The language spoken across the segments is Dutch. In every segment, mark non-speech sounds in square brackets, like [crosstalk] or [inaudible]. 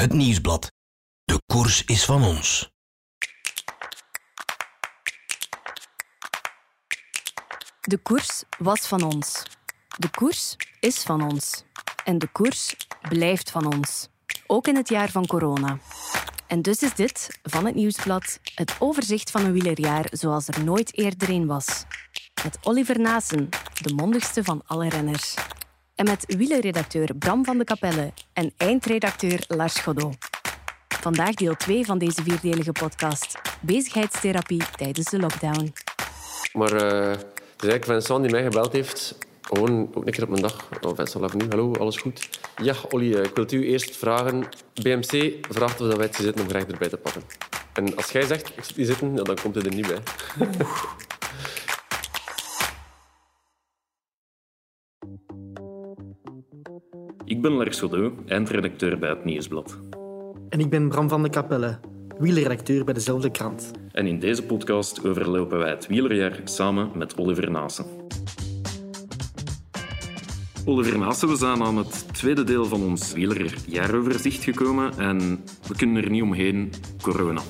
Het nieuwsblad. De koers is van ons. De koers was van ons. De koers is van ons. En de koers blijft van ons. Ook in het jaar van corona. En dus is dit, van het Nieuwsblad, het overzicht van een wielerjaar zoals er nooit eerder een was. Met Oliver Naassen, de mondigste van alle renners. En met wielerredacteur Bram van de Kapelle en eindredacteur Lars Godot. Vandaag deel 2 van deze vierdelige podcast. Bezigheidstherapie tijdens de lockdown. Maar uh, het is eigenlijk Vincent die mij gebeld heeft. Gewoon ook een keer op mijn dag. Oh, Vincent nu. hallo, alles goed? Ja, Olly, eh, ik wil u eerst vragen. BMC vraagt of wij het zitten om graag erbij te pakken. En als jij zegt, ik zit hier zitten, dan komt het er niet bij. Ik ben Lars Godot, eindredacteur bij het Nieuwsblad. En ik ben Bram van de Kapelle, wielerredacteur bij dezelfde krant. En in deze podcast overlopen wij het wielerjaar samen met Oliver Naassen. Oliver Naassen, we zijn aan het tweede deel van ons wielerjaaroverzicht gekomen en we kunnen er niet omheen, corona.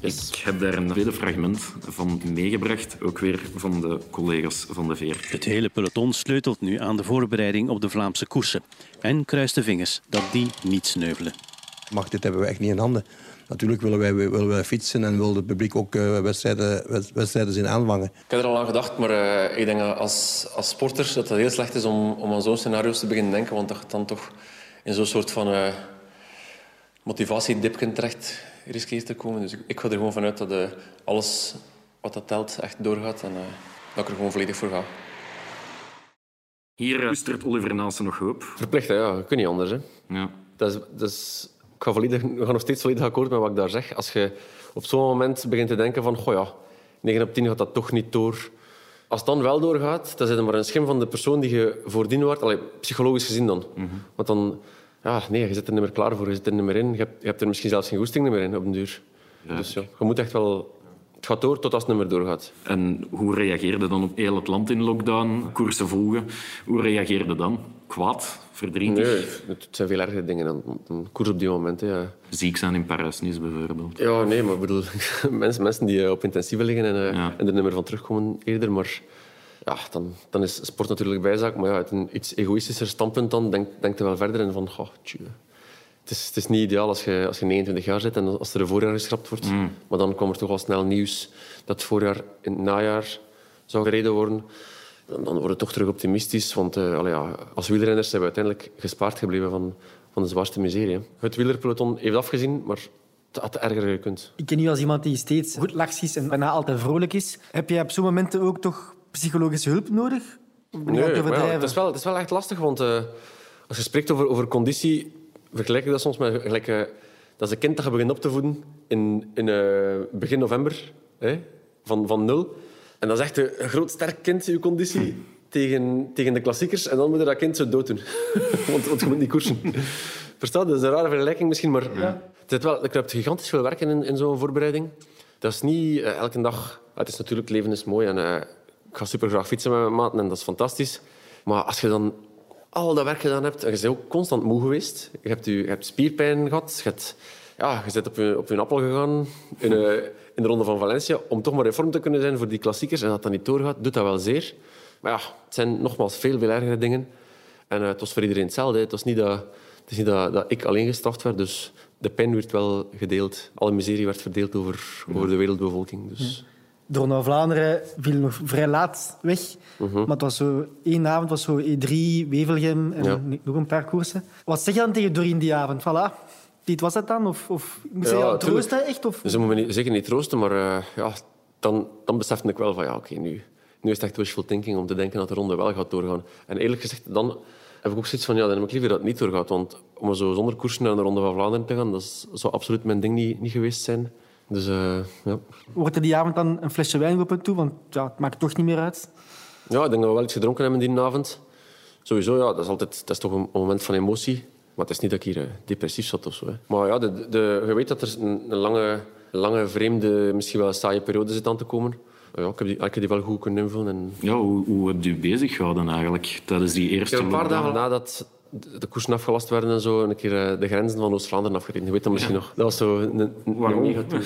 Ik heb daar een tweede fragment van meegebracht, ook weer van de collega's van de Veer. Het hele peloton sleutelt nu aan de voorbereiding op de Vlaamse koersen en kruist de vingers dat die niet sneuvelen. Mag, dit hebben we echt niet in handen. Natuurlijk willen wij, willen wij fietsen en wil het publiek ook uh, wedstrijden, wedstrijden zien aanvangen. Ik heb er al aan gedacht, maar uh, ik denk als, als sporter dat het heel slecht is om, om aan zo'n scenario's te beginnen denken, want dat je dan toch in zo'n soort van uh, motivatiedipje terecht riskeert te komen. Dus ik, ik ga er gewoon vanuit dat uh, alles wat dat telt echt doorgaat en uh, dat ik er gewoon volledig voor ga. Hier koestert Oliver Naassen nog hoop. Verplicht, hè? ja. Dat kun niet anders. Hè. Ja. Dat is, dat is, ik ga, volledig, ik ga nog steeds volledig akkoord met wat ik daar zeg. Als je op zo'n moment begint te denken van... Goh ja, 9 op 10 gaat dat toch niet door. Als het dan wel doorgaat, dan zit er maar een schim van de persoon die je voordien wordt. Allee, psychologisch gezien dan. Mhm. Want dan ja, nee, je zit er niet meer klaar voor. Je zit er niet meer in. Je hebt, je hebt er misschien zelfs geen goesting meer in op den duur. Ja. Dus ja, je moet echt wel... Het gaat door tot als het niet meer doorgaat. En hoe reageerde dan op heel het land in lockdown? Koersen volgen. Hoe reageerde dan? Kwaad? Verdrietig? Nee, het zijn veel ergere dingen dan een koers op die moment. Ja. Ziek zijn in Parijs-Nice bijvoorbeeld. Ja, nee, maar ik bedoel, [laughs] mensen, mensen die op intensieve liggen en, ja. en er niet meer van terugkomen eerder. Maar ja, dan, dan is sport natuurlijk bijzaak. Maar ja, uit een iets egoïstischer standpunt dan denkt denk je wel verder in van... Goh, tjue. het, is, het is niet ideaal als je, als je 29 jaar zit en als er een voorjaar geschrapt wordt. Mm. Maar dan kwam er toch al snel nieuws dat het voorjaar in het najaar zou gereden worden. Dan, dan wordt het toch terug optimistisch. Want uh, allee, ja, als wielrenners zijn we uiteindelijk gespaard gebleven van, van de zwaarste miserie. Hè. Het wielerpeloton heeft afgezien, maar het had erger gekund. Ik ken u als iemand die steeds goed lachs is en bijna altijd vrolijk is. Heb je op zo'n momenten ook toch psychologische hulp nodig? Nee, ja, het, is wel, het is wel echt lastig, want uh, als je spreekt over, over conditie, vergelijk je dat soms met gelijk, uh, dat is een kind dat je begint op te voeden in, in uh, begin november, hè, van, van nul. En dat is echt een, groot, sterk kind, je conditie, tegen, tegen de klassiekers. En dan moet je dat kind zo dood doen. [laughs] want, want je moet niet koersen. Verstaat? Dat is een rare vergelijking misschien, maar ja. het is wel, er kruipt gigantisch veel werk in, in zo'n voorbereiding. Dat is niet elke dag... Het is natuurlijk, leven is mooi en ik ga super graag fietsen met mijn maten en dat is fantastisch. Maar als je dan al dat werk gedaan hebt en je bent ook constant moe geweest, je hebt, je, hebt spierpijn gehad, je, hebt, ja, je bent op je, op appel gegaan in, uh, in de Ronde van Valencia om toch maar in vorm te kunnen zijn voor die klassiekers en dat dat niet doorgaat, doet dat wel zeer. Maar ja, het zijn nogmaals veel, veel ergere dingen. En uh, het was voor iedereen hetzelfde. Het was niet, dat, het is niet dat, ik alleen gestraft werd, dus de pijn werd wel gedeeld. Alle miserie werd verdeeld over, over de wereldbevolking. Dus... Door naar Vlaanderen viel nog vrij laat weg. Mhm. Maar het was zo... één avond was zo E3, Wevelgem en Ja. nog een paar koersen. Wat zeg je dan tegen Doreen die avond? Voilà, dit was het dan? Of, of moest je Ja, troosten echt? Of... Dus dat moet me niet, zeker niet troosten, maar eh, ja, dan, dan besefte ik wel van ja, oké, nu, nu is het echt wishful thinking om te denken dat de ronde wel gaat doorgaan. En eerlijk gezegd, dan heb ik ook zoiets van ja, dan heb ik liever dat het niet doorgaat. Want om zo zonder koersen naar de Ronde van Vlaanderen te gaan, dat is- zou absoluut mijn ding niet, niet geweest zijn. Dus eh, ja. Wordt er die avond dan een flesje wijn geroepen toe? Want ja, het maakt toch niet meer uit. ja, ik denk dat we wel iets gedronken hebben die avond. Sowieso, ja, dat is, altijd, dat is toch een moment van emotie. Maar het is niet dat ik hier eh, depressief zat of zo. Hè. Maar ja, de, de, je weet dat er een, een lange, lange, vreemde, misschien wel saaie periode zit aan te komen. Ja, ik, heb die, ik heb die wel goed kunnen invullen. En Ja, hoe, hoe heb je bezig gehouden eigenlijk tijdens die eerste Ik heb een paar dagen nadat de koersen afgelast werden en zo, een keer eh, de grenzen van Oost-Vlaanderen afgereden. Je weet dat misschien nog. Dat was zo een, een, waarom? Een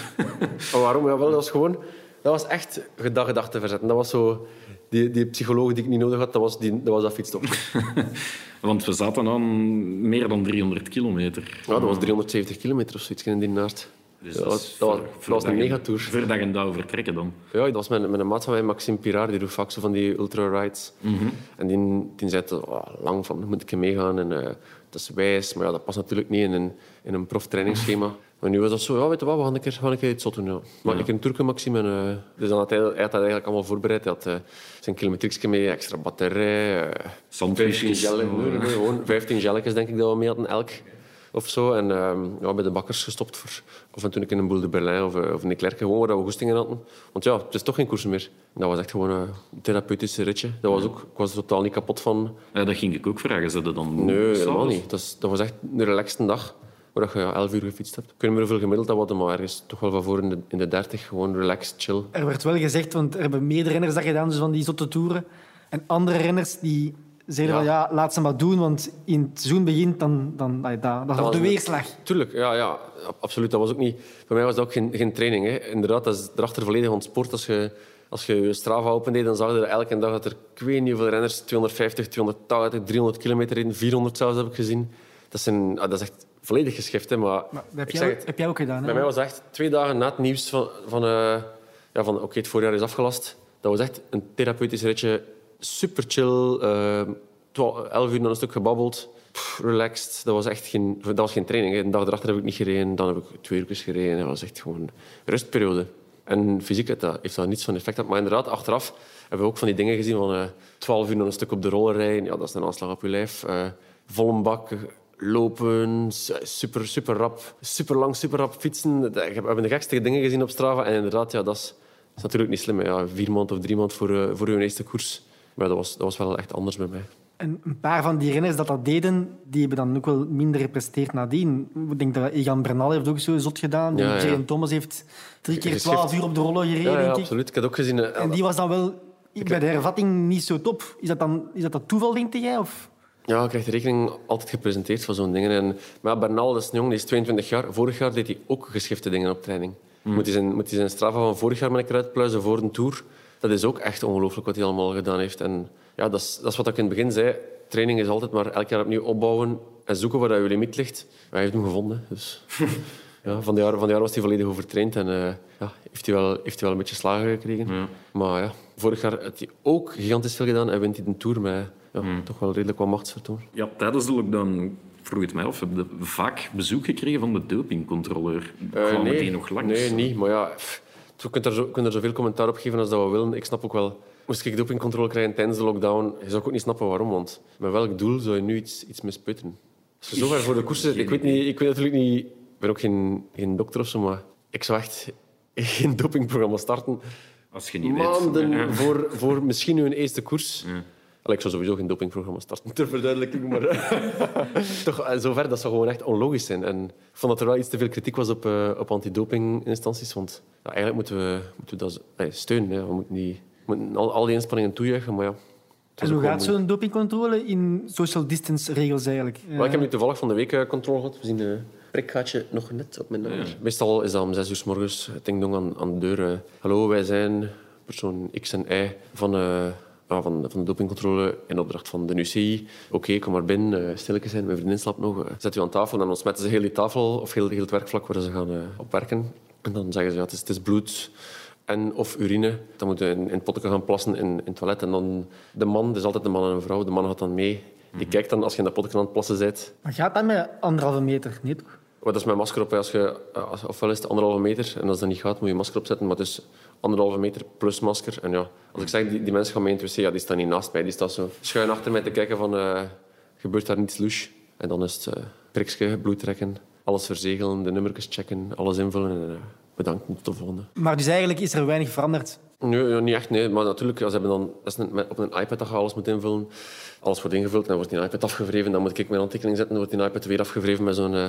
oh, [laughs] waarom? Ja, wel, dat was gewoon... Dat was echt gedag te verzetten. Dat was zo... Die, die psycholoog die ik niet nodig had, dat was, die, dat, was dat fietstop. [laughs] Want we zaten aan meer dan 300 kilometer. Ja, dat was 370 kilometer of zoiets in die naart. Dus dat, was, dat, was, een megatour. Voor dag en dan? Ja, dat was met, met een maat van mij, Maxime Pirard, die doet vaak zo van die ultra-rides. Mm En die, die zei oh, lang van, moet ik meegaan en uh, dat is wijs. Maar ja, dat past natuurlijk niet in een, in een proftrainingsschema. [laughs] Maar nu was dat zo, ja, weet je wat, we gaan een keer, gaan een keer iets zot doen. Ja. Maar ja. ik een Turken Maxime. En, uh, dus dan had hij, hij, had dat eigenlijk allemaal voorbereid. Hij had uh, zijn kilometriekje mee, extra batterij, uh, 15 gel, nee, nee, gewoon 15 gelletjes denk ik dat we mee hadden elk of zo. En uh, ja, bij de bakkers gestopt voor of en toen ik in een boel de Berlijn of, of in Klerken, gewoon waar we goestingen hadden. Want ja, het is toch geen koers meer. Dat was echt gewoon een therapeutische ritje. Dat was ook, ik was er totaal niet kapot van. Ja, dat ging ik ook vragen. Ze dan Nee, helemaal niet. Dat, is, dat was echt een relaxte dag waar je ja, elf uur gefietst hebt. Niet meer hoeveel gemiddeld dat was, maar ergens toch wel van voor in de, in de 30. Gewoon relaxed, chill. Er werd wel gezegd, want er hebben meerdere renners dat gedaan, dus van die zotte toeren. En andere renners die zeiden van ja, laat ze maar doen, want in het seizoen begint, dan, dan, dan, dan de weerslag. Tuurlijk, ja, ja, absoluut. Dat was ook niet, voor mij was dat ook geen, geen training. Hè. Inderdaad, dat is erachter volledig ontsport. Als je, als je je Strava opendeed, dan zag je elke dag dat er ik weet niet hoeveel renners 250, 280, 300 kilometer in, 400 zelfs heb ik gezien. Dat, zijn, dat is echt volledig geschift. Hè, maar, maar heb, jij, het, heb jij ook gedaan? Hè? Bij mij was echt twee dagen na het nieuws van, van, uh, ja, van oké, het voorjaar is afgelast. Dat was echt een therapeutisch ritje. Super chill. Uh, 11 uur dan een stuk gebabbeld. Relaxed. Dat was echt geen, dat was geen training. Een dag erachter heb ik niet gereden. Dan heb ik twee uur gereden. Dat was echt gewoon rustperiode. En fysiek heeft dat, heeft dat niets van effect. Maar inderdaad, achteraf hebben we ook van die dingen gezien van uh, 12 uur dan een stuk op de roller rijden. Ja, dat is een aanslag op je lijf. Uh, volle bak lopen, super, super rap, super lang, super rap fietsen. We hebben de gekste dingen gezien op Strava. En inderdaad, ja, dat, is, is natuurlijk niet slim. Ja, vier maanden of drie maanden voor, uh, voor je eerste koers. Maar dat was, dat was wel echt anders bij mij. En een paar van die renners dat dat deden, die hebben dan ook wel minder gepresteerd nadien. Ik denk dat Egan Bernal heeft ook zo zot gedaan. Ja, ja. Thomas heeft drie keer twaalf uur op de roller gereden, ja, ja, absoluut. Ik heb ook gezien... Uh, en die was dan wel bij de hervatting niet zo top. Is dat dan is dat, dat toeval, denk jij? Of? Ja, ik krijg de rekening altijd gepresenteerd voor zo'n dingen. En, maar Bernal, dat is een jongen, die is 22 jaar. Vorig jaar deed hij ook geschifte dingen op training. Mm. Moet, hij zijn, moet hij zijn Strava van vorig jaar met een uitpluizen voor een Tour. Dat is ook echt ongelooflijk wat hij allemaal gedaan heeft. En ja, dat is, dat is wat ik in het begin zei. Training is altijd maar elk jaar opnieuw opbouwen en zoeken waar je limiet ligt. Hij heeft hem gevonden. Dus, [laughs] ja, van, de jaar, van de jaar was hij volledig overtraind en uh, ja, heeft, hij wel, heeft hij wel een beetje slagen gekregen. Ja. Maar ja, vorig jaar heeft hij ook gigantisch veel gedaan en wint hij de Tour met ja, mm. toch wel redelijk wat machtsvertoon. Ja, tijdens de lockdown vroeg het mij af, heb je vaak bezoek gekregen van de dopingcontroleur? Uh, nee, die nog langs? Nee, niet. Maar ja, je kunt er, zo, kunt er zoveel commentaar op geven als dat we willen. Ik snap ook wel... Moest ik dopingcontrole krijgen tijdens de lockdown, je zou ook niet snappen waarom. Want met welk doel zou je nu iets, iets misputten? Als je zover voor de koers zit... Ik weet, niet, ik weet natuurlijk niet... Ik ben ook geen, geen dokter of zo, maar ik zou echt [laughs] geen dopingprogramma starten. Als je niet Maanden weet. Voor, voor misschien nu een eerste koers. Ja. Allee, ik zou sowieso geen dopingprogramma starten, ter verduidelijking. Maar [laughs] toch, zover, dat zou gewoon echt onlogisch zijn. En ik vond dat er wel iets te veel kritiek was op, uh, op antidopinginstanties. Want ja, eigenlijk moeten we, moeten we dat steunen. Hè. We moeten, niet, we moeten al, al die inspanningen toejuichen, maar ja... En hoe gaat zo'n dopingcontrole in social distance regels eigenlijk? Well, ik heb nu toevallig van de week controle gehad. We zien een prikgaatje nog net op mijn ja. Meestal is dat om zes uur s morgens. Ding dong aan, aan de deur. Hallo, wij zijn persoon X en Y van... Uh, van, van de dopingcontrole in opdracht van de UCI. Oké, okay, kom maar binnen, uh, stilletjes zijn, mijn vriendin slaapt nog. Uh, zet u aan tafel en dan ontsmetten ze heel die tafel of heel, heel het werkvlak waar ze gaan uh, op werken. En dan zeggen ze, ja, het is, het is bloed en of urine. Dan moeten we in, in potten gaan plassen in, in het toilet. En dan de man, het is altijd een man en een vrouw, de man gaat dan mee. Die kijkt dan als je in dat potten aan het plassen bent. Maar gaat dat met anderhalve meter? Nee, toch? Dat is mijn masker op. Als je, als, ofwel is het anderhalve meter en als dat niet gaat, moet je masker opzetten. Maar is anderhalve meter plus masker. En ja, als ik zeg, die, die mensen gaan mij interesseren, die staan niet naast mij. Die staan zo schuin achter mij te kijken van, uh, gebeurt daar niets louche? En dan is het uh, priksje, bloed trekken, alles verzegelen, de nummertjes checken, alles invullen en bedankt tot de volgende. Maar dus eigenlijk is er weinig veranderd? Nee, niet echt. Nee. Maar natuurlijk, als hebben dan, dat is een, op een iPad dat je alles moet invullen. Alles wordt ingevuld en dan wordt die iPad afgewreven. Dan moet ik mijn handtekening zetten. Dan wordt die iPad weer afgewreven met zo'n uh,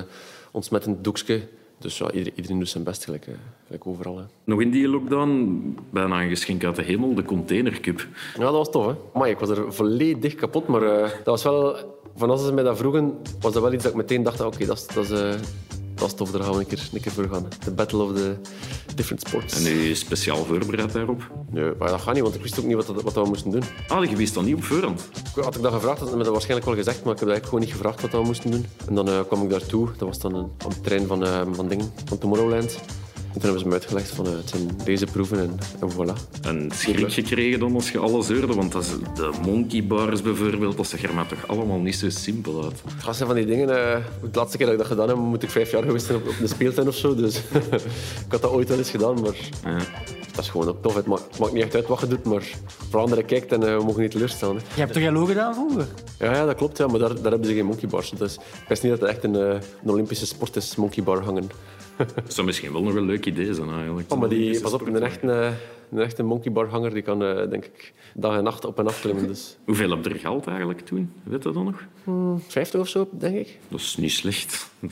ontsmettend doekje. Dus ja, iedereen, doet zijn best, gelijk, gelijk overal. Hè. Nog in die lockdown, bijna een geschenk uit de hemel, de containercup. Ja, dat was tof. Hè? Maar ik was er volledig kapot. Maar uh, dat was wel... Van als ze mij dat vroegen, was dat wel iets dat ik meteen dacht... Oké, okay, dat, dat is... Uh, dat is tof, daar gaan we een keer, een keer voor gaan. De Battle of the Different Sports. En nu speciaal voorbereid daarop? Nee, maar dat gaat niet, want ik wist ook niet wat, wat we moesten doen. Ah, je wist dat niet op voorhand? Had ik dat gevraagd, had ik me dat waarschijnlijk wel gezegd, maar ik heb eigenlijk gewoon niet gevraagd wat we moesten doen. En dan uh, kwam ik daartoe. Dat was dan een, op de trein van, uh, van dingen, van Tomorrowland. En toen hebben ze me uitgelegd van uh, het zijn deze proeven en, en voilà. En schrik gekregen dan als je alles hoorde? Want dat is de monkey bars bijvoorbeeld, dat zag er maar toch allemaal niet zo simpel uit. Het zijn van die dingen... Uh, de laatste keer dat ik dat gedaan heb, moet ik vijf jaar geweest zijn op, op de speeltuin of zo. Dus [laughs] ik had dat ooit wel eens gedaan, maar... Ja. Dat is gewoon ook tof. Het maakt, maakt, niet echt uit wat je doet, maar voor anderen kijkt en uh, we mogen niet teleurstaan. Hè. Je hebt toch Jalo gedaan vroeger? Ja, ja, dat klopt, ja, maar daar, daar hebben ze geen monkey bars. Dus ik wist niet dat het echt een, een Olympische sport is, monkey bar hangen. [laughs] Dat zou misschien wel nog een leuk idee zijn eigenlijk. Oh, maar die, pas op, een echte, een echte monkeybarhanger die kan uh, denk ik dag en nacht op en af klimmen. Dus. [laughs] Hoeveel heb je er geld eigenlijk toen? Weet je dat nog? Hmm, 50 of zo, denk ik. Dat is niet slecht. Nee,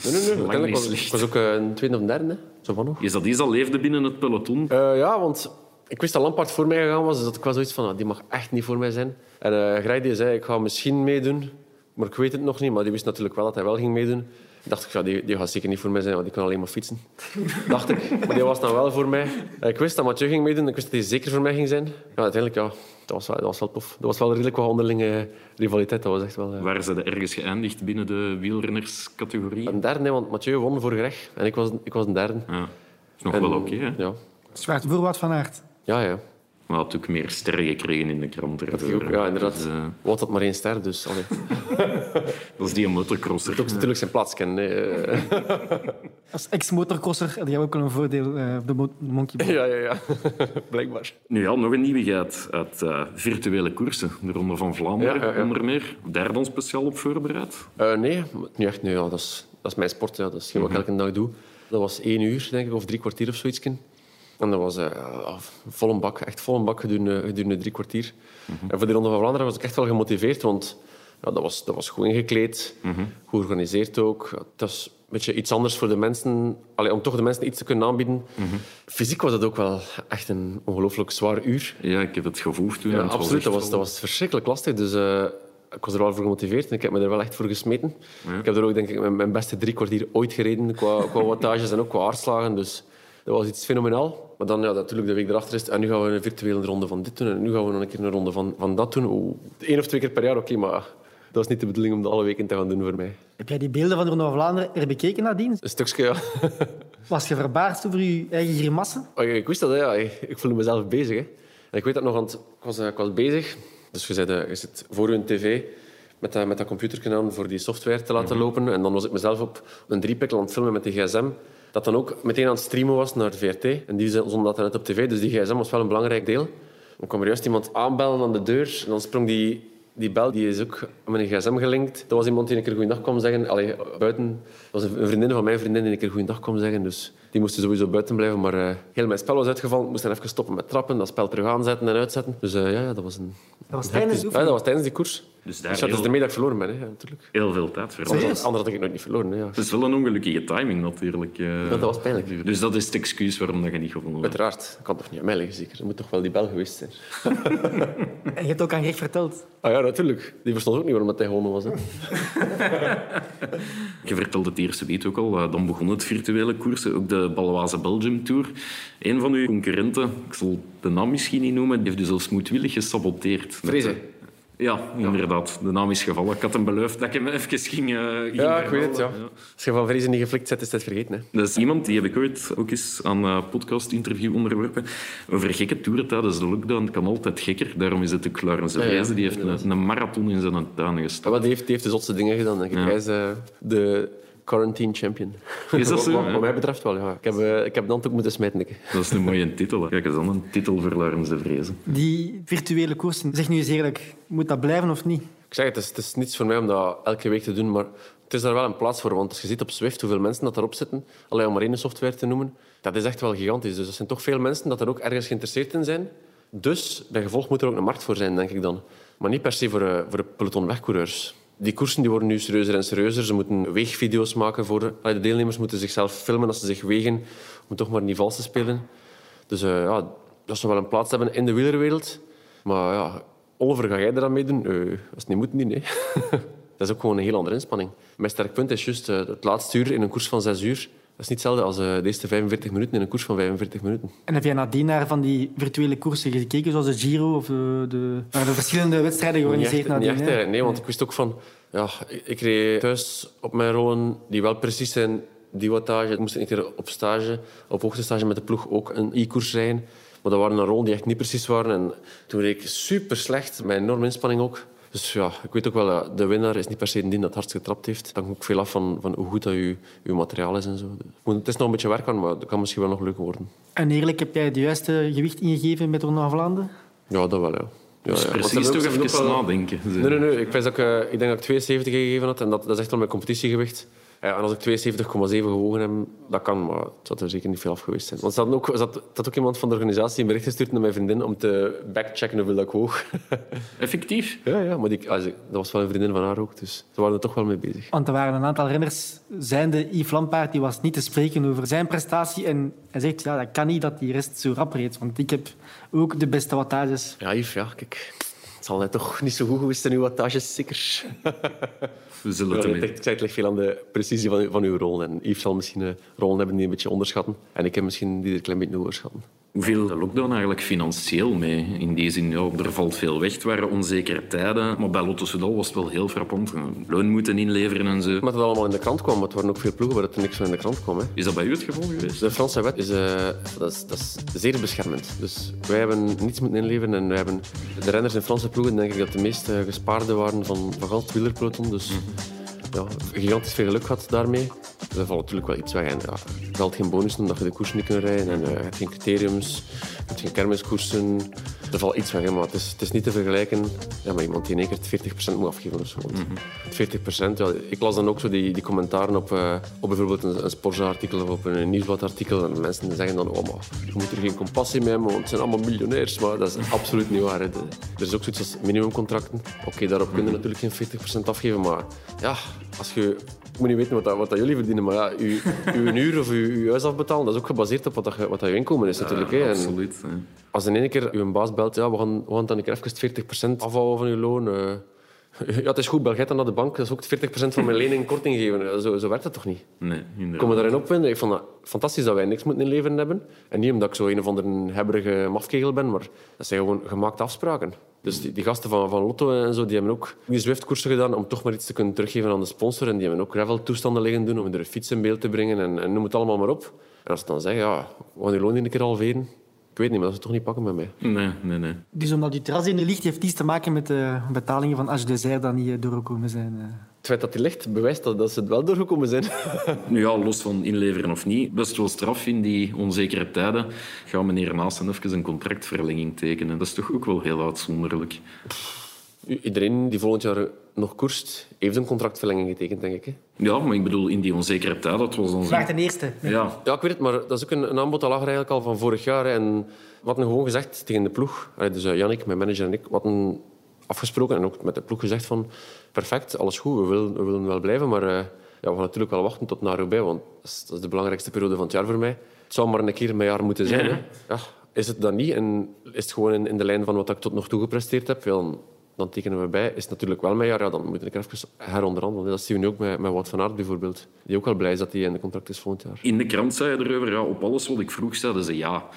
nee, nee. Was, slecht. was ook uh, een tweede of derde. Zo van nog. Is dat iets al leefde binnen het peloton? Uh, ja, want ik wist dat Lampard voor mij gegaan was, dus dat ik was zoiets van, ah, die mag echt niet voor mij zijn. En uh, Grijdy zei, ik ga misschien meedoen, maar ik weet het nog niet. Maar die wist natuurlijk wel dat hij wel ging meedoen dacht ik, ja, die, die gaat zeker niet voor mij zijn, want die kan alleen maar fietsen. [laughs] dacht ik. Maar die was dan wel voor mij. Ik wist dat Mathieu ging meedoen. Ik wist dat hij zeker voor mij ging zijn. Ja, uiteindelijk, ja, dat was, wel, dat was wel tof. Dat was wel redelijk wat onderlinge rivaliteit. Dat was echt wel, ja. Waar ze ergens geëindigd binnen de wielrennerscategorie? Een derde, want Mathieu won voor Greg. En ik was, ik was een derde. Ja. is nog wel oké, okay, Ja. Zwaard voor wat van aard. Ja, ja. Maar had ook meer sterren gekregen in de krant. Ook, ja, inderdaad. Dus, uh... Wat had maar één ster, dus... [laughs] dat is die motocrosser. Dat ook natuurlijk zijn plaats kennen. [laughs] Als ex-motorcrosser had jij ook wel een voordeel uh, op de Monkey Ja, ja, ja. [laughs] Blijkbaar. Nu ja, nog een nieuwigheid uit uh, virtuele koersen. De Ronde van Vlaanderen, ja, ja, ja. onder meer. Daar dan speciaal op voorbereid? nee, niet echt. Nee, ja, dat, is, dat is mijn sport. Ja. Dat is wat ik elke dag doe. Dat was één uur, denk ik, of drie kwartier of zoiets. En dat was uh, vol een bak, echt vol een bak gedurende, gedurende drie kwartier. Mm-hmm. En voor de Ronde van Vlaanderen was ik echt wel gemotiveerd, want ja, dat, was, dat was goed ingekleed, mm-hmm. goed georganiseerd ook. Het was een beetje iets anders voor de mensen, allee, om toch de mensen iets te kunnen aanbieden. Mm-hmm. Fysiek was dat ook wel echt een ongelooflijk zwaar uur. Ja, ik heb het gevoeld toen. Ja, absoluut, dat was, dat was verschrikkelijk lastig. Dus uh, ik was er wel voor gemotiveerd en ik heb me er wel echt voor gesmeten. Ja. Ik heb er ook denk ik mijn, mijn beste drie kwartier ooit gereden, qua, qua wattages en ook qua aardslagen. Dus dat was iets fenomenaal. Maar dan ja, natuurlijk de week erachter is en nu gaan we een virtuele ronde van dit doen en nu gaan we nog een keer een ronde van, van dat doen. Oeh, Eén of twee keer per jaar, oké, maar dat is niet de bedoeling om dat alle weken te gaan doen voor mij. Heb jij die beelden van de Ronde van Vlaanderen er bekeken nadien? Een stukje, ja. [laughs] Was je verbaasd over je eigen grimassen? Oh, ik wist dat, ja. Ik voelde mezelf bezig. Hè. En ik weet dat nog, want ik was, ik was bezig. Dus je, zei, je zit voor je tv met dat, met dat computer aan voor die software te laten lopen. En dan was ik mezelf op een driepikkel aan het filmen met die gsm dat dan ook meteen aan het streamen was naar de VRT. En die zonden dat net op tv, dus die gsm was wel een belangrijk deel. Dan kwam er juist iemand aanbellen aan de deur en dan sprong die, die bel, die is ook met een gsm gelinkt. Dat was iemand die een keer goeiedag kwam zeggen. Allee, buiten, was een vriendin van mijn vriendin die een keer goeiedag kwam zeggen. Dus die moesten sowieso buiten blijven. Maar uh, heel mijn spel was uitgevallen. Ik moest dan even stoppen met trappen, dat spel terug aanzetten en uitzetten. Dus uh, ja, dat was een... Dat was tijdens, ja, dat was tijdens die koers. Dus, daar dus dat heel... is ermee dat ik verloren ben, hè, natuurlijk. Heel veel tijd verloren. Anders, anders had ik nooit niet verloren. Hè, ja. Het is wel een ongelukkige timing, natuurlijk. Uh... dat was pijnlijk. Dus dat is het excuus waarom dat je niet gewonnen hebt. Uiteraard. Dat kan toch niet aan mij liggen, zeker? Er moet toch wel die bel geweest zijn. [laughs] en je hebt ook aan Rick verteld? Ah ja, natuurlijk. Die verstond ook niet waarom hij gewonnen was. Hè. [laughs] je vertelde het eerste week ook al. Dan begon het virtuele koersen. Ook de Baloise Belgium Tour. Een van uw concurrenten, ik zal de naam misschien niet noemen, die heeft dus zelfs moedwillig gesaboteerd. Vrezen. Ja, inderdaad. De naam is gevallen. Ik had hem beloofd dat ik hem even ging, uh, ging Ja, ik weet het. Ja. Als je van vrezen niet geflikt zet, is het vergeten. Hè. Dat is iemand die heb ik ooit ook eens aan een podcast-interview onderworpen. Over gekke toeren tijdens de lockdown. Kan altijd gekker. Daarom is het ook Laurens de ja, Die heeft een, een, marathon in zijn tuin gestapt. Ja, die, heeft, die heeft de zotste dingen gedaan. Ik. Hij is uh, de Quarantine Champion. Is dat [laughs] zo? Wat, mij betreft wel, ja. Ik heb, uh, ik heb dan ook moeten smijten. Dat is een mooie titel. Kijk eens dan een titel voor Laurens de Vrezen. Die virtuele koersen, zeg nu eens eerlijk, moet dat blijven of niet? Ik zeg het, het is, het is niets voor mij om dat elke week te doen, maar het is daar wel een plaats voor. Want als je ziet op Swift hoeveel mensen dat erop zitten, alleen om maar één software te noemen, dat is echt wel gigantisch. Dus er zijn toch veel mensen dat er ook ergens geïnteresseerd in zijn. Dus bij gevolg moet er ook een markt voor zijn, denk ik dan. Maar niet per se voor, uh, voor de peloton wegcoureurs die koersen die worden nu serieuzer en serieuzer. Ze moeten weegvideo's maken voor de, de deelnemers, moeten zichzelf filmen als ze zich wegen, om toch maar niet vals te spelen. Dus uh, ja, dat zou wel een plaats hebben in de wielerwereld. Maar ja, Oliver, ga jij er dan mee doen? Uh, als het niet moet, niet. Nee. [laughs] dat is ook gewoon een heel andere inspanning. Mijn sterk punt is juist uh, het laatste uur in een koers van zes uur. Dat is niet hetzelfde als uh, de eerste 45 minuten in een koers van 45 minuten. En heb jij nadien naar van die virtuele koersen gekeken, zoals de Giro of de, de, de verschillende wedstrijden georganiseerd nadien? Niet echt, nee, want ik wist ook van... Ja, ik reed thuis op mijn rollen die wel precies zijn, die wattage. Ik moest een keer op stage, op hoogtestage met de ploeg ook een e-koers rijden. Maar dat waren een rollen die echt niet precies waren. En toen reed ik super slecht, met enorme inspanning ook. Dus ja, ik weet ook wel, de winnaar is niet per se die dat hardst getrapt heeft. Dat hangt ook veel af van, van hoe goed dat je, je materiaal is en zo. Het is nog een beetje werk aan, maar dat kan misschien wel nog leuk worden. En eerlijk, heb jij het juiste gewicht ingegeven met Ronde van Vlaanderen? Ja, dat wel, ja. Ja, dus precies toch even nadenken. Nee, nee, nee. Ik, dat ik, uh, ik denk dat ik 72 gegeven had en dat, dat is echt wel mijn competitiegewicht. Ja, en als ik 72,7 gewogen heb, dat kan, maar het zou er zeker niet veel af geweest zijn. Want er zat ook, zat, zat ook iemand van de organisatie een bericht gestuurd naar mijn vriendin om te backchecken hoeveel dat ik woog. [laughs] Effectief? Ja, ja maar die, dat was wel een vriendin van haar ook, dus ze waren er toch wel mee bezig. Want er waren een aantal renners, zijnde Yves Lampaard, die was niet te spreken over zijn prestatie. En hij zegt, ja, dat kan niet dat die rest zo rap reed, want ik heb ook de beste wattages. Ja, Yves, ja, kijk. Het zal net toch niet zo goed geweest zijn, uw wattages, zeker. We zullen het ja, het, het ligt veel aan de precisie van, van uw rol. En Yves zal misschien een rollen hebben die een beetje onderschatten. En ik heb misschien die er een klein beetje overschatten. Viel de lockdown eigenlijk financieel mee? In die zin, ja, er valt veel weg. Het waren onzekere tijden. Maar bij Lotto Soudal was het wel heel frappant. Loon moeten inleveren en zo. Maar het allemaal in de krant kwam. Het waren ook veel ploegen waar het niks van in de krant kwam. Hè. Is dat bij u het geval geweest? De Franse wet is, uh, dat is, dat is zeer beschermend. Dus wij hebben niets moeten inleveren. En wij hebben de renners in Franse ploegen, denk ik dat de meest uh, gespaarde waren van, van het wielerpeloton. Dus... Mm -hmm ja, gigantisch veel geluk gehad daarmee. Er valt natuurlijk wel iets weg. En, ja, je valt geen bonus omdat je de koers niet kunt rijden. En uh, je hebt geen criteriums, je hebt geen kermiskoersen. Er valt iets weg, maar het is, het is niet te vergelijken ja, met iemand die in één keer 40% moet afgeven. Of zo. Mm -hmm. 40%, ja, ik las dan ook zo die, die commentaren op, uh, op bijvoorbeeld een, een sportsartikel of op een nieuwsbladartikel. En mensen zeggen dan, oh, maar, je moet er geen compassie mee hebben, want het zijn allemaal miljonairs. Maar dat is absoluut niet waar. Hè. Er is ook zoiets als minimumcontracten. Oké, okay, daarop mm -hmm. kun je natuurlijk geen 40% afgeven, maar ja, als je ik moet niet weten wat, dat, wat dat jullie verdienen, maar ja, uw, uw uur of uw, uw huis afbetalen, dat is ook gebaseerd op wat, dat, wat dat je inkomen is natuurlijk. Ja, absoluut. En als in één keer uw baas belt, ja, we gaan, we gaan dan een keer even 40% afhouden van uw loon. [laughs] Ja, het is goed, bel dan naar de bank, dat is ook 40% van mijn lening korting geven. Zo, zo werkt dat toch niet? Nee, inderdaad. Kom me daarin opwinden. Ik vond het fantastisch dat wij niks moeten inleveren hebben. En niet omdat ik zo een of andere hebberige mafkegel ben, maar dat zijn gewoon gemaakte afspraken. Dus die, die, gasten van, van Lotto en zo, die hebben ook die Zwift-koersen gedaan om toch maar iets te kunnen teruggeven aan de sponsor. En die hebben ook gravel-toestanden liggen doen om er een fiets in beeld te brengen en, en noem het allemaal maar op. En als ze dan zeggen, ja, we gaan die loon een keer halveren, ik weet niet, maar dat ze toch niet pakken met mij. Nee, nee, nee. Dus omdat die terras in de licht heeft iets te maken met de betalingen van. Desert dat niet doorgekomen zijn? Eh. Het feit dat die licht bewijst dat, dat ze het wel doorgekomen zijn. nu [laughs] ja, los van inleveren of niet, best wel straf in die onzekere tijden. Gaat meneer Naasten even een contractverlenging tekenen. Dat is toch ook wel heel uitzonderlijk. Iedereen die volgend jaar nog koerst, heeft een contractverlenging getekend, denk ik. Hè? Ja, maar ik bedoel, in die onzekere tijd, dat was onze... Vraag ten eerste. Ja. ja, ik weet het, maar dat is ook een, een aanbod dat lag er eigenlijk al van vorig jaar. En we hadden gewoon gezegd tegen de ploeg, dus Jannik, mijn manager en ik, we hadden afgesproken en ook met de ploeg gezegd van perfect, alles goed, we willen, we willen wel blijven, maar uh, ja, we gaan natuurlijk wel wachten tot naar Roubaix, want dat is, dat is, de belangrijkste periode van het jaar voor mij. Het zou maar een keer per jaar moeten zijn. Ja. Hè? Ja, is het dan niet en is het gewoon in, in de lijn van wat ik tot nog toe gepresteerd heb, dan, dan tekenen we bij. Is natuurlijk wel mijn jaar, ja, dan moet ik even heronderhandelen. Dat zien we nu ook met, met Wout van Aert bijvoorbeeld. Die ook wel blij is dat hij in de contract is volgend jaar. In de krant zei je erover, ja, op alles wat ik vroeg, zeiden ze ja.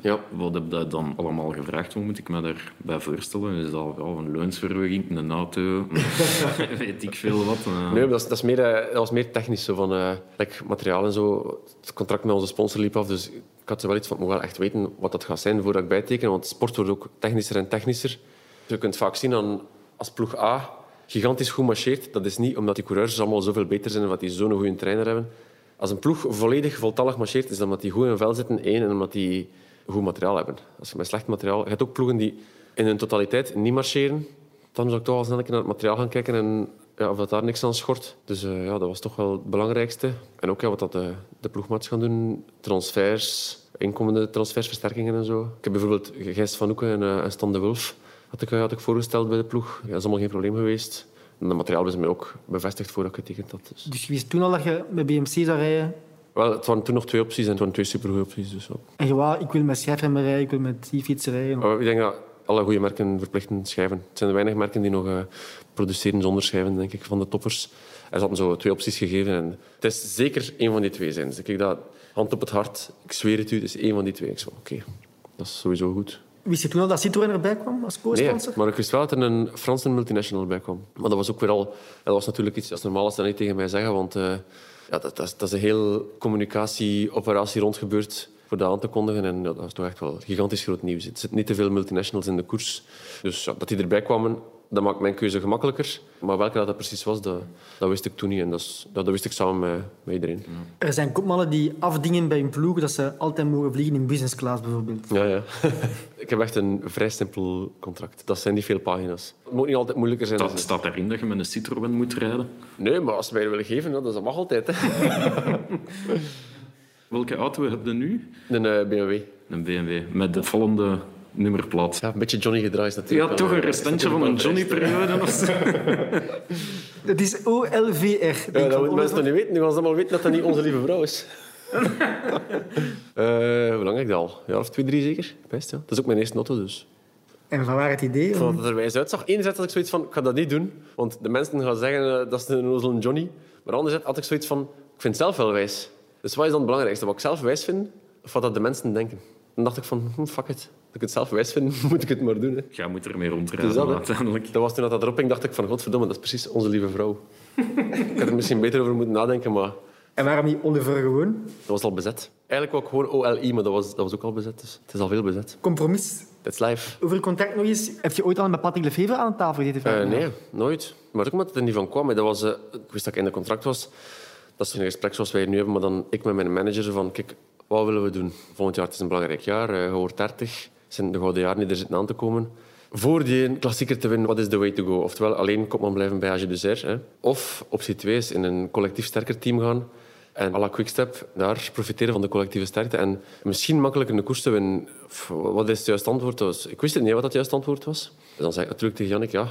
Ja. Wat heb je dan allemaal gevraagd? Hoe moet ik me daarbij voorstellen? Is dat ja, een loonsverhoging, een auto, [laughs] weet ik veel wat? Uh... Nee, dat, is, dat, is meer, eh, dat was meer technisch. Zo van, uh, like materiaal en zo. Het contract met onze sponsor liep af, dus ik had wel iets van, ik moet wel echt weten wat dat gaat zijn voordat ik bijteken. Want sport wordt ook technischer en technischer. Je kunt vaak zien als ploeg A gigantisch goed marcheert. Dat is niet omdat die coureurs allemaal zoveel beter zijn en omdat die zo'n goede trainer hebben. Als een ploeg volledig voltallig marcheert, is dat omdat die goed in vel zitten, één, en omdat die goed materiaal hebben. Als je met slecht materiaal... Je hebt ook ploegen die in hun totaliteit niet marcheren. Dan zou ik toch al snel naar het materiaal gaan kijken en ja, of dat daar niks aan schort. Dus uh, ja, dat was toch wel het belangrijkste. En ook ja, wat dat de, de ploegmaats gaan doen. Transfers, inkomende transfersversterkingen en zo. Ik heb bijvoorbeeld Gijs van Hoeken en, uh, en Stan de Wolf had ik, had ik voorgesteld bij de ploeg. Ja, dat is allemaal geen probleem geweest. En dat materiaal is mij ook bevestigd voordat ik getekend had. Dus. dus je wist toen al dat je met BMC zou rijden? Wel, het waren toen nog twee opties en het waren twee supergoeie opties. Dus ook. En je wou, ik wil met schijfremmen rijden, ik wil met die fietsen rijden? Oh, ik denk dat alle goede merken verplichten schijven. Het zijn de weinige merken die nog uh, produceren zonder schijven, denk ik, van de toppers. Er hadden zo twee opties gegeven. En het is zeker één van die twee zijn. Dus ik dat, hand op het hart, ik zweer het u, het is één van die twee. Ik zei, oké, dat is sowieso goed. Wist je toen al dat Citroën erbij kwam als co-sponsor? Nee, maar ik wist wel dat er een Franse multinational bij kwam. Maar dat was ook weer al... Dat was natuurlijk iets... Is normaal als dat niet tegen mij zeggen, want... Uh, ja, dat, dat, is, een heel communicatieoperatie rondgebeurd voor dat aan te kondigen. En dat was toch echt wel gigantisch groot nieuws. Er zitten niet te veel multinationals in de koers. Dus ja, dat die erbij kwamen, dat maakt mijn keuze gemakkelijker. Maar welke dat, dat precies was, dat, dat wist ik toen niet. En dat, dat, wist ik samen met, met iedereen. Er zijn kopmannen die afdingen bij hun ploeg dat ze altijd mogen vliegen in business class bijvoorbeeld. Ja, ja. [laughs] ik heb echt een vrij simpel contract. Dat zijn niet veel pagina's. Het moet niet altijd moeilijker zijn. Dat staat erin dat je met een Citroën moet rijden? Nee, maar als ze mij willen geven, dat mag altijd. Hè. [laughs] Welke auto heb je nu? Een uh, BMW. Een BMW, met de volgende nummerplaat. Ja, een beetje Johnny gedraaid natuurlijk. Ja, toch een restantje van een Johnny-periode of zo. [laughs] Het is OLVR. Ja, dat moeten mensen toch niet weten. Nu gaan ze allemaal weten dat dat niet onze lieve vrouw is. uh, [laughs] hoe lang heb ik dat al? Een jaar of twee, drie zeker? Best, ja. Dat is ook mijn eerste auto, dus. En van waar het idee? Van dat het er wijs uitzag. Enerzijds had ik zoiets van, ik ga dat niet doen. Want de mensen gaan zeggen uh, dat is een ozel Johnny. Maar anderzijds had ik zoiets van, ik vind het zelf wel wijs. Dus wat is dan het belangrijkste? Wat ik zelf wijs vind, of wat dat de mensen denken? Dan dacht ik van, hm, fuck it. Als ik het zelf wijs vind, [laughs] moet ik het maar doen. Hè. Jij moet ermee rondrijden dus dat, uiteindelijk. Dat was toen dat, dat erop ging, dacht ik van, godverdomme, dat is precies onze lieve vrouw. [laughs] ik had er misschien beter over moeten nadenken, maar... En waarom niet Oliver gewoon? Dat was al bezet. Eigenlijk wou ik gewoon OLI, maar dat was, dat was ook al bezet. Dus het is al veel bezet. Compromis. That's life. Over contact nog eens. Heb je ooit al met Patrick Lefevre aan tafel gezeten? Uh, nee, nooit. Maar ook omdat het er niet van kwam. Dat was, uh, ik wist dat ik in de contract was. Dat is een gesprek zoals wij nu hebben, maar dan ik met mijn manager van... Kijk, wat willen we doen? Volgend jaar het is een belangrijk jaar. Uh, je wordt 30. Het zijn de gouden jaren die er zitten aan te komen. Voor die klassieker te winnen, wat is the way to go? Oftewel, alleen kopman blijven bij AG Dessert. Of optie 2 is in een collectief sterker team gaan. En à la Quickstep, daar profiteren van de collectieve sterkte. En misschien makkelijker een koers te winnen. Wat is het juiste antwoord? Ik wist niet wat het juiste antwoord was. Dan zei ik natuurlijk tegen Jannik, ja,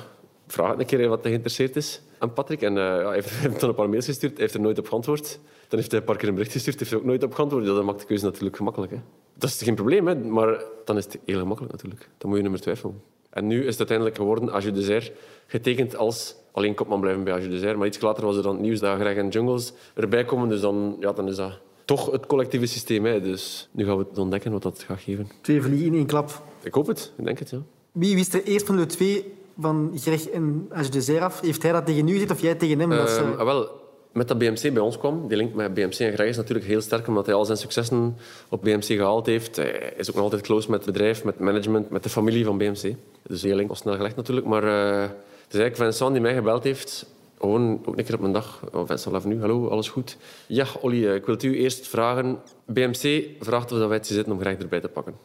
vraag het een keer wat hij geïnteresseerd is aan Patrick. En uh, ja, [laughs] heeft dan een paar mails gestuurd, heeft er nooit op geantwoord. Dan heeft hij een paar keer een bericht gestuurd, heeft er ook nooit op geantwoord. Dat maakt de keuze natuurlijk gemakkelijk. Hè. Dat is geen probleem, hè, maar dan is het heel gemakkelijk natuurlijk. Dan moet je nummer twijfelen. En nu is het uiteindelijk geworden Age Dessert getekend als alleen kopman blijven bij Age Dessert. Maar iets later was er dan het nieuws dat Greg en Jungles erbij komen. Dus dan, ja, dan is dat toch het collectieve systeem. Hè. Dus nu gaan we het ontdekken wat dat gaat geven. Twee vliegen in één klap. Ik hoop het. Ik denk het, ja. Wie wist er eerst van de twee van Greg en Age Dessert af? Heeft hij dat tegen u gezegd of jij tegen hem? Uh, ah, wel, met dat BMC bij ons kwam, die link met BMC en Greg is natuurlijk heel sterk, omdat hij al zijn successen op BMC gehaald heeft. Hij is ook nog altijd close met het bedrijf, met management, met de familie van BMC. Dus die link was snel gelegd natuurlijk. Maar uh, het is eigenlijk Vincent die mij gebeld heeft. Gewoon ook een keer op mijn dag. Oh, Vincent nu, hallo, alles goed? Ja, Olly, eh, ik wil u eerst vragen. BMC vraagt of wij het zitten om Greg erbij te pakken.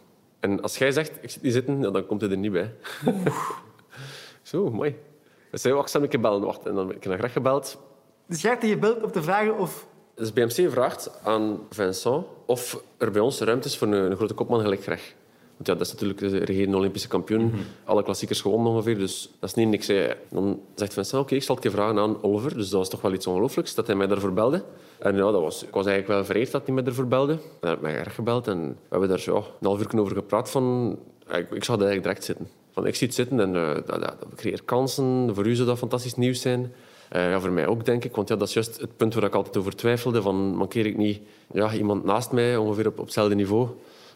En als jij zegt, ik zit niet zitten, dan komt hij er niet bij. [laughs] Zo, mooi. Dus zei, wacht, ik bellen. Wacht. En dan heb ik naar Greg gebeld. Dus jij hebt je gebeld om te vragen of... Dus BMC vraagt aan Vincent of er bij ons ruimte is voor een, een grote kopman gelijk Greg. Want ja, dat is natuurlijk de regerende Olympische kampioen. Mm -hmm. Alle klassiekers gewonnen ongeveer, dus dat is niet niks. Dan zegt Vincent, oké, ik zal het je vragen aan Oliver. Dus dat was toch wel iets ongelooflijks, dat hij mij daarvoor belde. En ja, dat was, ik was eigenlijk wel vereerd dat hij mij ervoor belde. En hij heeft mij erg gebeld en we hebben daar zo een half uur over gepraat van... Ik, ik zou eigenlijk direct zitten. Van, ik zie het zitten en uh, dat, dat, dat creëert kansen. Voor u zou dat fantastisch nieuws zijn. Uh, ja, voor mij ook, denk ik. Want ja, dat is juist het punt waar ik altijd over twijfelde. Van, mankeer ik niet ja, iemand naast mij, ongeveer op, hetzelfde niveau?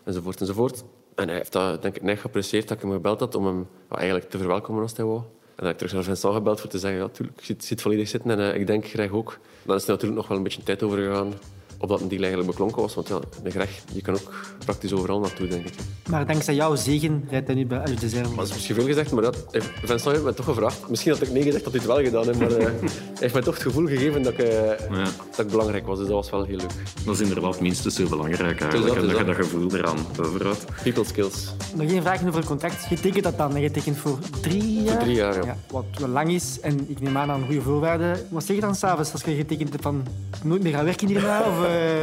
Enzovoort, enzovoort. En hij heeft dat, denk ik, net geapprecieerd dat ik hem gebeld had om hem eigenlijk te verwelkomen als hij wou. En dan heb ik terug naar Vincent gebeld voor te zeggen, ja, tuurlijk, ik zit, zit volledig zitten en uh, ik denk Greg ook. Dan is er natuurlijk nog wel een beetje tijd over gegaan op dat een deal eigenlijk beklonken was. Want ja, de Greg, je kan ook praktisch overal naartoe, denk ik. Maar dankzij jouw zegen rijdt hij nu bij Al Jazeera. Dat is misschien veel gezegd, maar dat, Vincent heeft mij toch gevraagd. Misschien had ik nee gezegd dat hij het wel gedaan heeft, maar uh, [laughs] hij heeft mij toch het gevoel gegeven dat ik, uh, ja. dat ik belangrijk was. Dus dat was wel heel leuk. Dat is inderdaad minstens zo belangrijk eigenlijk. Dus dat, dat, je dat gevoel eraan overhoudt. People skills. Nog één vraag over het contract. Je tekent dat dan? Je tekent voor drie jaar? Voor drie jaar, ja. ja. Wat wel lang is en ik neem aan aan goede voorwaarden. Wat zeg je dan s'avonds als je getekend hebt van nooit meer gaan werken hierna? Of, uh...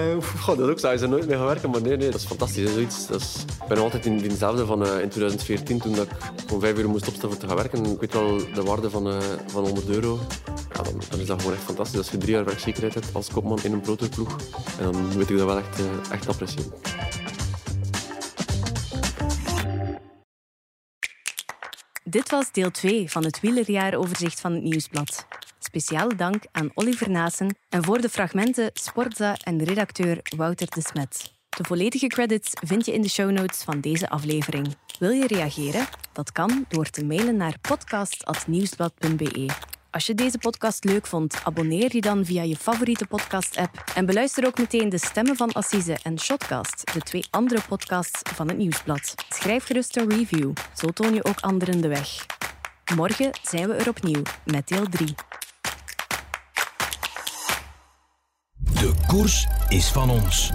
Uh, dat ook, zou je er nooit mee gaan werken, maar nee, nee, dat is fantastisch. Zoiets. Dat is, ik ben altijd in diezelfde van uh, in 2014, toen dat ik om vijf uur moest opstaan voor te gaan werken. Ik weet wel de waarde van, uh, van 100 euro. Ja, dan, dan, is dat gewoon echt fantastisch. Als je drie jaar werkzekerheid hebt als kopman in een protoploeg, en dan weet ik dat wel echt, echt appreciëren. Dit was deel 2 van het wielerjaaroverzicht van het Nieuwsblad. Speciale dank aan Oliver Naassen en voor de fragmenten Sportza en redacteur Wouter de Smet. De volledige credits vind je in de show notes van deze aflevering. Wil je reageren? Dat kan door te mailen naar podcast.nieuwsblad.be. Als je deze podcast leuk vond, abonneer je dan via je favoriete podcast-app en beluister ook meteen de stemmen van Assise en Shotcast, de twee andere podcasts van het Nieuwsblad. Schrijf gerust een review, zo toon je ook anderen de weg. Morgen zijn we er opnieuw met deel 3. De koers is van ons.